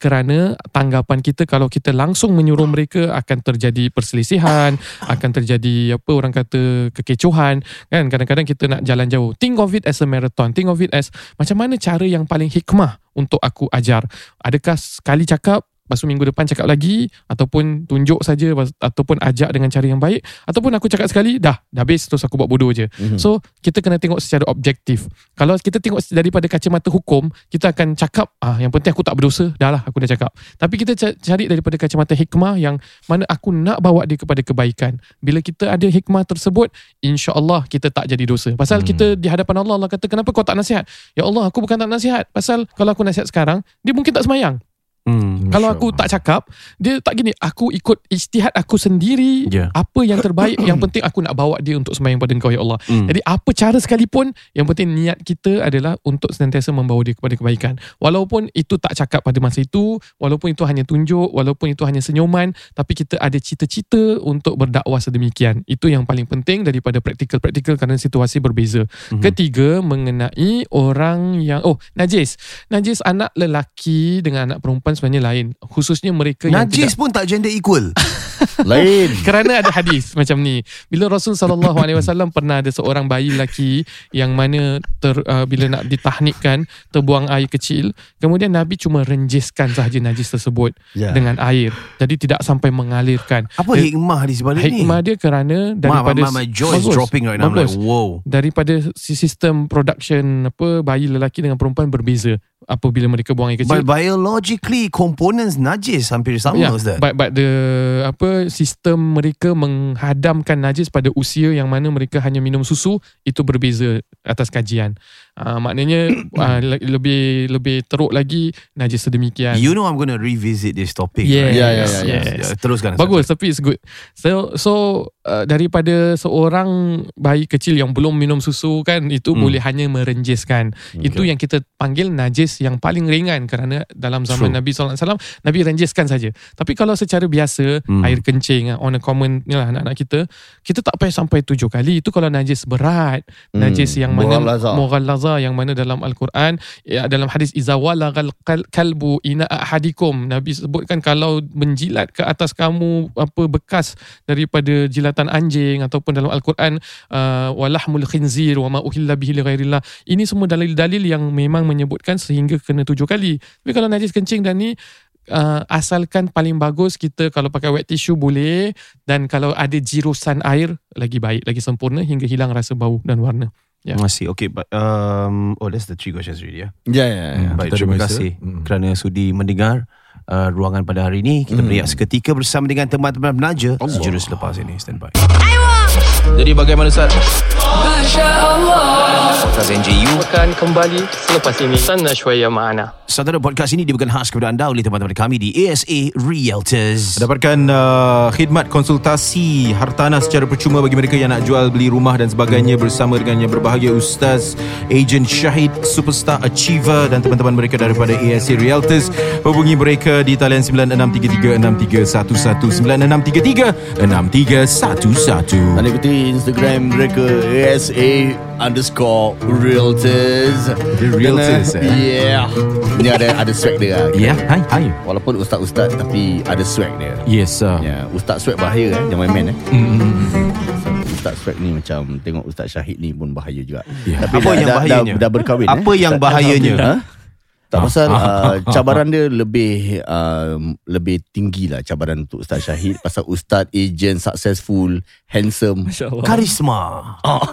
kerana tanggapan kita kalau kita langsung menyuruh mereka akan terjadi perselisihan akan terjadi apa orang kata kekecohan. Kan? Kadang-kadang kita nak jalan jauh. Think of it as a marathon. Think of it as macam mana cara yang paling hikmah untuk aku ajar? Adakah sekali cakap Lepas tu minggu depan cakap lagi Ataupun tunjuk saja Ataupun ajak dengan cara yang baik Ataupun aku cakap sekali Dah Dah habis Terus aku buat bodoh je. Mhm. So kita kena tengok secara objektif. Kalau kita tengok daripada kacamata hukum Kita akan cakap ah Yang penting aku tak berdosa Dah lah aku dah cakap. Tapi kita ca- cari daripada kacamata hikmah Yang mana aku nak bawa dia kepada kebaikan. Bila kita ada hikmah tersebut InsyaAllah kita tak jadi dosa. Pasal Hmm. kita di hadapan Allah Allah kata Kenapa kau tak nasihat? Ya Allah aku bukan tak nasihat. Pasal kalau aku nasihat sekarang Dia mungkin tak semayang Hmm. kalau aku tak cakap Dia tak gini Aku ikut ijtihad aku sendiri Ya. Apa yang terbaik Yang penting aku nak bawa dia Untuk semayang pada engkau ya Allah Hmm. Jadi apa cara sekalipun Yang penting niat kita adalah Untuk senantiasa membawa dia kepada kebaikan Walaupun itu tak cakap pada masa itu Walaupun itu hanya tunjuk Walaupun itu hanya senyuman Tapi kita ada cita-cita Untuk berdakwah sedemikian Itu yang paling penting Daripada praktikal-praktikal Kerana situasi berbeza Mhm. Ketiga Mengenai orang yang Oh najis Najis anak lelaki Dengan anak perempuan sebenarnya lain Khususnya mereka yang tidak Najis pun tak gender equal Lain kerana ada hadis macam ni. Bila Rasul sallallahu alaihi wasallam pernah ada seorang bayi lelaki yang mana ter, uh, bila nak ditahnikkan terbuang air kecil, kemudian Nabi cuma renjiskan sahaja najis tersebut Ya. dengan air. Jadi tidak sampai mengalirkan. Apa Dia- hikmah di sebalik ni Hikmah dia kerana my, daripada my, my jaw is Bagus. dropping right now I'm like Bagus. wow daripada si sistem production apa bayi lelaki dengan perempuan berbeza apabila mereka buang air kecil. But biologically components najis hampir sama Ya, Ustaz. but, but the apa sistem mereka menghadamkan najis pada usia yang mana mereka hanya minum susu itu berbeza atas kajian. Uh, maknanya uh, le- lebih lebih teruk lagi najis sedemikian. You know I'm going to revisit this topic. Yes, right? Ya, ya, ya. yes. Ya, Teruskan. Bagus tapi it's good. So so uh, daripada seorang bayi kecil yang belum minum susu kan itu Hmm. boleh hanya merenjiskan. Itu yang kita panggil najis yang paling ringan kerana dalam zaman True. Nabi SAW Nabi renjiskan saja. Tapi kalau secara biasa Hmm. air kencing ah, on a common ni lah anak-anak kita kita tak payah sampai tujuh kali. Itu kalau najis berat, Hmm. najis yang mana Mughallaza. Mughallaza yang mana dalam al-Quran ya, dalam hadis iza kalbu ina ahadikum. Nabi sebutkan kalau menjilat ke atas kamu apa bekas daripada jilatan anjing ataupun dalam al-Quran uh, walahmul khinzir wa uhilla bihi li ghairillah. Ini semua dalil-dalil yang memang menyebutkan sehingga kena tujuh kali. Tapi kalau najis kencing dan ni Uh, asalkan paling bagus kita kalau pakai wet tissue boleh dan kalau ada jirusan air lagi baik lagi sempurna hingga hilang rasa bau dan warna Ya. Masih okay but um, Oh that's the three questions already ya Ya, ya, ya. Baik kita terima kasih Hmm. Kerana sudi mendengar uh, Ruangan pada hari ini. Kita Hmm. berehat seketika Bersama dengan teman-teman penaja Sejurus lepas ini. Stand by I want Ustaz? NJU Akan kembali selepas ini Sana syuaya ma'ana Saudara podcast ini diberikan khas kepada anda oleh teman-teman kami di ASA Realtors Dapatkan uh, khidmat konsultasi hartanah secara percuma bagi mereka yang nak jual beli rumah dan sebagainya bersama dengan yang berbahagia Ustaz, Agent Syahid, Superstar Achiever dan teman-teman mereka daripada ASA Realtors. Hubungi mereka di talian 9633-6311 9633-6311. Dan ikuti Instagram mereka ASA underscore Realtors The Realtors, Kena- eh? Yeah Ni ada ada swag dia lah. Ya, hai, hai. Walaupun ustaz-ustaz Tapi ada swag dia Yes, sir. Ya, Ustaz swag bahaya eh Jangan main-main eh Mm. Ustaz swag ni macam Tengok Ustaz Syahid ni pun bahaya juga Ya. Tapi Apa dah, yang dah, bahayanya? dah, dah berkahwin Apa eh? yang Ustaz- bahayanya? Ha? Tak pasal Ah, uh, cabaran dia lebih uh, lebih tinggi lah cabaran untuk Ustaz Syahid pasal Ustaz agent successful handsome Karisma. Ah.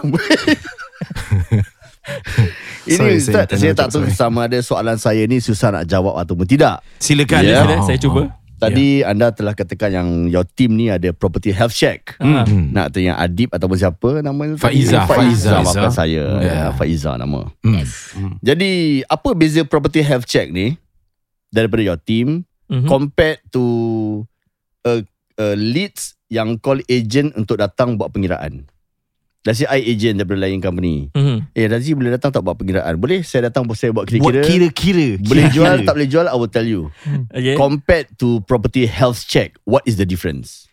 Ini Sorry, Ustaz, saya saya, tak tahu sama ada soalan saya ni susah nak jawab ataupun tidak. Silakan. Sila, Saya cuba Tadi anda telah katakan yang your team ni ada property health check. Hmm. Nak tanya Adib ataupun siapa nama tu? Faiza, Faiza. Faiza. Maafkan saya. Ya. Yeah. Faiza nama. Hmm. Jadi apa beza property health check ni daripada your team Mhm. compared to a, a leads yang call agent untuk datang buat pengiraan? Let's say I agent daripada lain company. Mhm. Eh Razi boleh datang tak buat pengiraan? Boleh saya datang saya buat Buat kira-kira. kira-kira Boleh Kira-kira. jual tak boleh jual I will tell you. Okay Compared to property health check, what is the difference?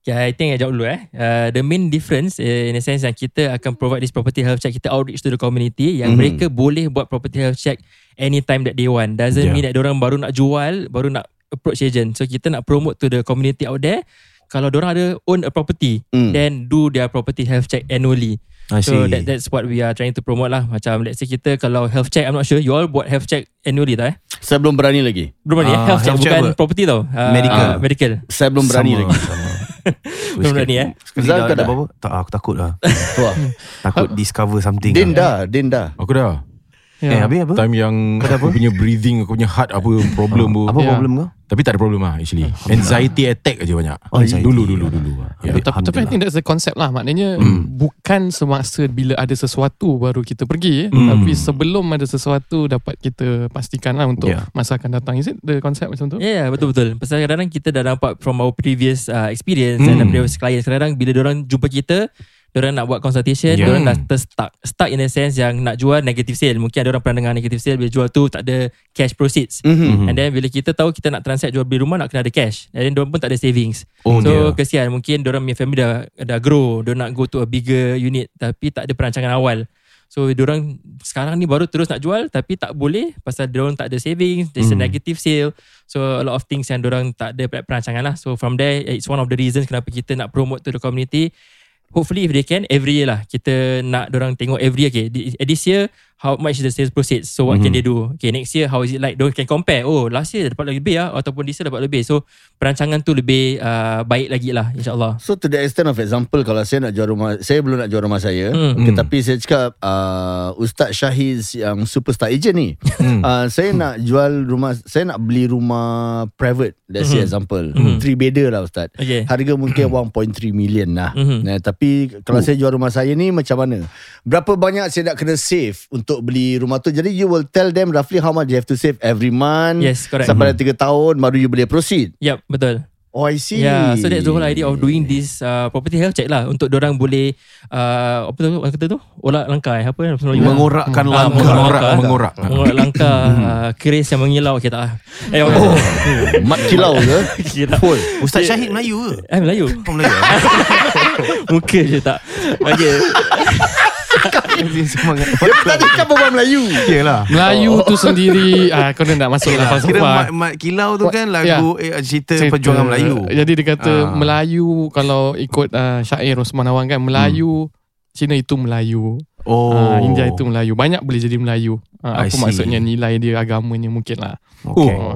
Okay, I think I jawab dulu eh. Uh, the main difference uh, in a sense yang kita akan provide this property health check, kita outreach to the community yang Mhm. mereka boleh buat property health check anytime that they want. Doesn't Yeah. mean that orang baru nak jual, baru nak approach agent. So kita nak promote to the community out there. Kalau orang ada own a property, Mm. then do their property health check annually. I see. So that that's what we are trying to promote lah. Macam let's say kita kalau health check, I'm not sure you all buat health check annually tak eh? Saya belum berani lagi. Belum ni eh? Ah, Health check health check bukan apa? property tau. Uh, Medical. uh, medical. Saya belum berani Sama, lagi. sama. Belum berani eh? Sekali Zal, dah, kau dah dah? apa-apa? Tak, aku takut lah. Tu lah. Takut discover something. Din lah. dah, Din dah. Aku dah. Eh, habis apa? Time yang aku punya breathing, aku punya heart apa problem tu. Apa Ya. problem kau? Tapi tak ada problem lah actually. Anxiety attack aja banyak. Oh, anxiety. Dulu dulu dulu. Ya. Tapi, tapi I think that's the concept lah Maknanya Bukan semasa Bila ada sesuatu Baru kita pergi Hmm. Tapi sebelum ada sesuatu Dapat kita pastikan lah Untuk Yeah. masa akan datang Is it the concept macam tu? Ya, yeah, betul-betul. Pasal kadang-kadang kita dah nampak from our previous uh, experience Hmm. and previous clients. Kadang-kadang bila orang jumpa kita, orang nak buat consultation, Yeah. orang dah terstuck. Stuck in a sense yang nak jual negative sale. Mungkin ada orang pernah dengar negative sale, bila jual tu tak ada cash proceeds. Mhm. And then bila kita tahu kita nak transact jual beli rumah nak kena ada cash. And then diorang pun tak ada savings. Oh, so dia. kesian mungkin diorang punya family dah dah grow, diorang nak go to a bigger unit tapi tak ada perancangan awal. So diorang sekarang ni baru terus nak jual tapi tak boleh pasal diorang tak ada savings, there's a Hmm. negative sale. So a lot of things yang diorang tak ada perancangan lah. So from there it's one of the reasons kenapa kita nak promote to the community. Hopefully if they can every year lah. Kita nak diorang tengok every year okay this year how much is the sales proceeds so what can Mhm. they do okay next year how is it like diorang can compare oh last year dapat lebih lah ataupun this year dapat lebih so perancangan tu lebih uh, baik lagi lah insyaAllah So to the extent of example Kalau saya nak jual rumah Saya belum nak jual rumah saya Hmm. okay, Hmm. Tapi saya cakap uh, Ustaz Syahiz Yang superstar agent ni Hmm. uh, Saya nak jual rumah Saya nak beli rumah Private Let's say Mhm. example Mhm. Three bedder lah Ustaz okay Harga mungkin 1.3 million lah Mhm. nah, Tapi Kalau saya jual rumah saya ni Macam mana Berapa banyak saya nak kena save Untuk beli rumah tu Jadi you will tell them Roughly how much you have to save Every month yes correct Sampai dah 3 tahun Baru you boleh proceed Yep, betul. Oh I see Yeah, so that's the whole idea of doing this uh, property health check lah untuk orang boleh uh, apa tu orang kata tu olak langkah eh apa yang Melayu Mengorakkan Ah, langkah. Mengorak, langkah. mengorak. mengorak langkah uh, keris yang mengilau okay tak ah. Eh oh, Mat kilau ke Full Ustaz Syahid Melayu ke? eh Melayu. Kau Melayu? eh? Muka je tak. Baja. Tadi kan berbual Melayu Yelah. Melayu tu sendiri ah, Kau dah nak masuk dalam Kira falsafah Mat, Mat Kilau tu kan lagu eh, cerita, Cerita. perjuangan Melayu. Jadi dia kata Ah. Melayu Kalau ikut uh, syair Osman Awang kan Melayu Cina itu Melayu Oh. oh. India itu Melayu Banyak boleh jadi Melayu uh, Apa maksudnya nilai dia agamanya mungkin lah Okay. Oh,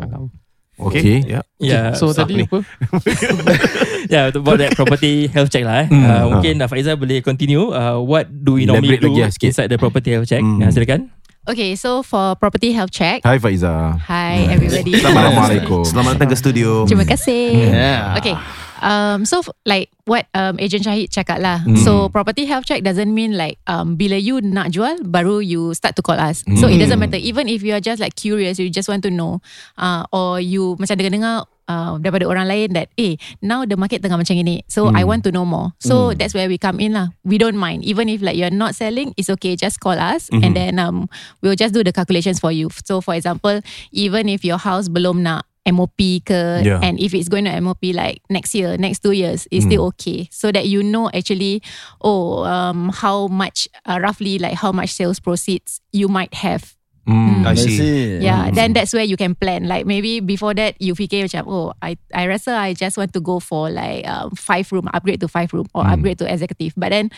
alam. Okay. Ya. Yeah, So sah tadi ni. apa yeah, about that property health check lah eh. Hmm. Uh, mungkin uh, Faizal boleh continue. Uh, what do we normally Elaborate do lagi lah sikit. inside the property health check? Hmm. Uh, silakan. Okay, so for property health check. Hai Faiza. Hi everybody. Assalamualaikum. Selamat datang ke studio. Terima kasih. Yeah. Okay. Um, so like what um, Agent Syahid cakap lah. So property health check doesn't mean like um, bila you nak jual baru you start to call us. So it doesn't matter even if you are just like curious, you just want to know, uh, or you macam dengar-dengar uh, daripada orang lain that eh now the market tengah macam ini. So I want to know more. So that's where we come in lah. We don't mind even if like you're not selling, it's okay. Just call us and then um, we'll just do the calculations for you. So for example, even if your house belum nak MOP ke Yeah. and if it's going to MOP like next year, next two years, it's still okay. So that you know actually, oh, um, how much uh, roughly like how much sales proceeds you might have. Hmm, I I see. see. Yeah, then that's where you can plan. Like maybe before that you fikir macam, oh, I I rasa I just want to go for like um, five room, upgrade to five room or upgrade to executive. But then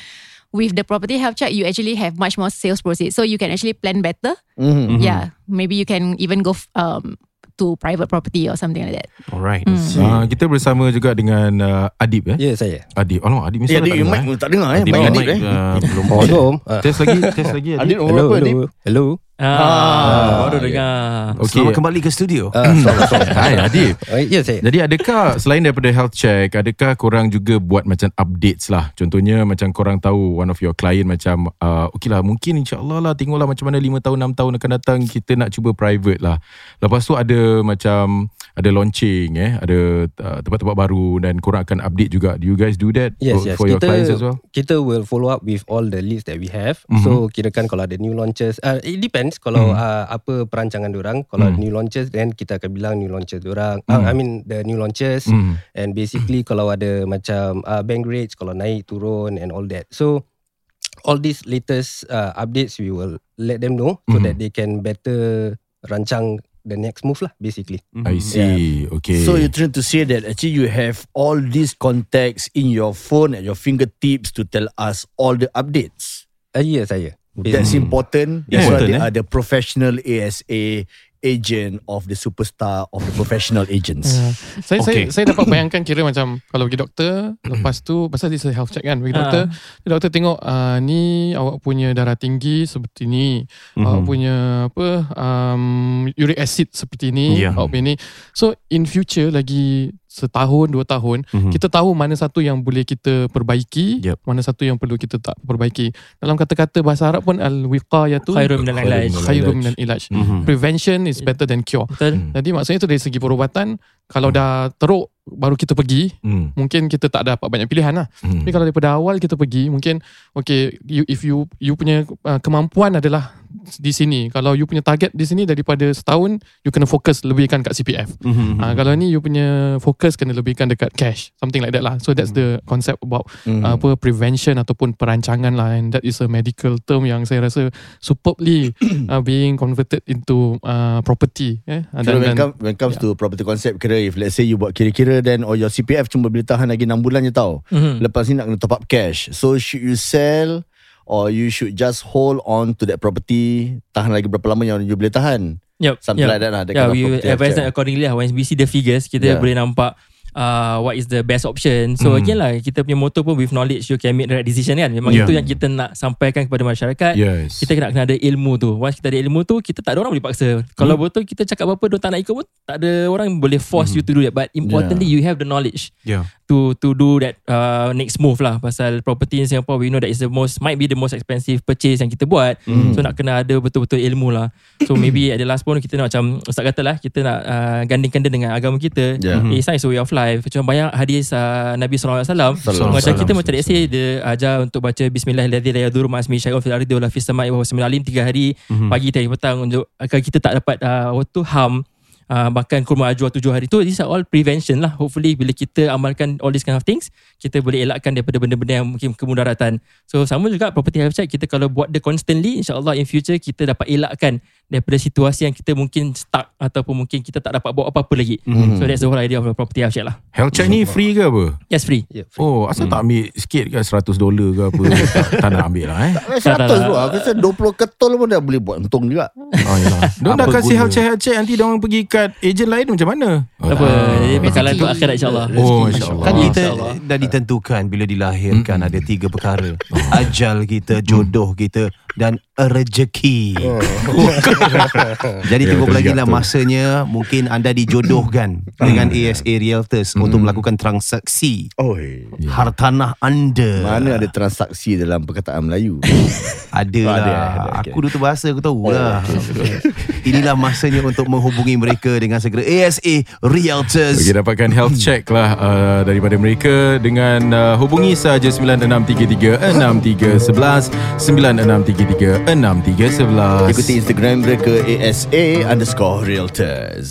with the property health check, you actually have much more sales proceeds. So you can actually plan better. Mhm. Yeah, maybe you can even go um, to private property or something like that. Alright. Uh, kita bersama juga dengan uh, Adib eh. Ya saya Adib. Oh, Adib mesti Eh, tak Adik, dengar. mic eh. tak dengar eh. Adib Mic mic, Adib eh. uh, belum. Oh belum. Test lagi, test lagi Adib Adib. umur Hello berapa Adib? hello Hello Ah, baru dengar. Okey. Selamat kembali ke studio. Ah, sorry. Hai Adib. Ah, Ya saya Jadi adakah selain daripada health check, adakah korang juga buat macam updates lah? Contohnya macam korang tahu one of your client macam uh, okay lah mungkin insyaAllah lah tengoklah macam mana 5 tahun 6 tahun akan datang kita nak cuba private lah. Lepas tu ada macam ada launching eh, ada uh, tempat-tempat baru dan korang akan update juga. Do you guys do that Yes, for, yes. for your kita, clients as well? Kita will follow up with all the leads that we have. Mhm. So kirakan kalau ada new launches, uh, it depends kalau Mhm. uh, apa perancangan diorang. Kalau Mhm. new launches, then kita akan bilang new launches diorang. Mhm. Uh, I mean the new launches. Hmm. And basically kalau ada macam uh, bank rates, kalau naik turun and all that. So all these latest uh, updates we will let them know so Mhm. that they can better rancang the next move lah basically. I see. Okay. So you're trying to say that actually you have all these contacts in your phone at your fingertips to tell us all the updates. Uh, ya saya. That's Hmm. important. Yeah. That's why Important, they eh? are the professional ASA agent of the superstar of the professional agents. Uh, saya, Okay. saya saya dapat bayangkan kira macam kalau pergi doktor lepas tu pasal dia health check kan pergi doktor dia doktor tengok uh, ni awak punya darah tinggi seperti ni Mhm. awak punya apa um, uric acid seperti ni Ya. awak punya ni so in future lagi setahun dua tahun Mhm. kita tahu mana satu yang boleh kita perbaiki Yep. mana satu yang perlu kita tak perbaiki dalam kata-kata bahasa Arab pun al-wiqayatu Khairun minal ilaj. khairun minal ilaj Mhm. prevention is better than cure Betul? jadi maksudnya tu dari segi perubatan kalau dah teruk baru kita pergi Hmm. mungkin kita tak dapat banyak pilihan lah. Hmm. Tapi kalau daripada awal kita pergi mungkin okay you, if you you punya uh, kemampuan adalah di sini. Kalau you punya target di sini daripada setahun you kena fokus lebihkan kat CPF. Mhm. Uh, kalau ni you punya fokus kena lebihkan dekat cash. Something like that lah. So that's the concept about Mhm. uh, apa prevention ataupun perancangan lah and that is a medical term yang saya rasa superbly uh, being converted into uh, property eh. So when, come, when comes to property concept kira if let's say you buat kira-kira then or your CPF cuma boleh tahan lagi 6 bulan je tau. Mhm. Lepas ni nak kena top up cash. So should you sell or you should just hold on to that property tahan lagi berapa lama yang you boleh tahan. Yep. Something yep. like that lah. That Yeah, we advise that accordingly lah. Once we see the figures, Yeah. kita boleh nampak uh, what is the best option. So Mhm. again lah, kita punya motto pun with knowledge you can make the right decision kan. Memang Yeah. itu yang kita nak sampaikan kepada masyarakat. Yes. Kita kena, kena ada ilmu tu. Once kita ada ilmu tu, kita tak ada orang boleh paksa. Kalau betul kita cakap apa, dia tak nak ikut pun, tak ada orang boleh force Mhm. you to do that. But importantly, you have the knowledge Yeah. to to do that uh, next move lah. Pasal property in Singapore, we know that is the most, might be the most expensive purchase yang kita buat. Mhm. So nak kena ada betul-betul ilmu lah. So maybe at the last pun kita nak macam Ustaz kata lah kita nak uh, gandingkan dia dengan agama kita. Yeah. Yeah. It's nice way of life. Macam banyak hadis uh, Nabi SAW. Sallallahu Macam alaihi kita macam let's say dia ajar untuk baca Bismillahirrahmanirrahim la yadur ma'asmi syai'un fil ardi wala fis sama'i wa huwa alim tiga hari Mhm. pagi tadi petang untuk agar kita tak dapat uh, waktu ham uh, makan kurma ajwa tujuh hari tu. These are all prevention lah. Hopefully bila kita amalkan all these kind of things kita boleh elakkan daripada benda-benda yang mungkin kemudaratan. So sama juga property health check kita kalau buat dia constantly insyaAllah in future kita dapat elakkan daripada situasi yang kita mungkin stuck ataupun mungkin kita tak dapat buat apa-apa lagi Mhm. so that's the whole idea of the property health check lah Health check ni free ke apa? yes free Yeah, free. Oh, asal tak ambil sikit ke 100 dolar ke apa? tak, tak nak ambil lah eh. Eh, 100 bro. Aku rasa 20 ketol pun dah boleh buat untung juga. Oh, yalah. Diorang dah kasih health check, health check Nanti diorang pergi kat ejen lain macam mana? Oh, apa jadi bekalan tu akhirat insyaAllah Oh, Masya Allah. Kan kita InsyaAllah. dah ditentukan bila dilahirkan ada tiga perkara. Ajal kita, jodoh kita dan rezeki. Jadi Ya, tunggu lagi lah masanya mungkin anda dijodohkan dengan ASA Realtors untuk melakukan transaksi Oi. hartanah anda. Mana ada transaksi dalam perkataan Melayu? Ada Oh, lah. ada, ada, okay. Aku duta bahasa aku tahu lah. Inilah masanya untuk menghubungi mereka dengan segera ASA Realtors. Bagi dapatkan health check lah uh, daripada mereka dengan uh, hubungi saja 9633 6311 9633 6311. Ikuti Instagram mereka ASA underscore Realtors.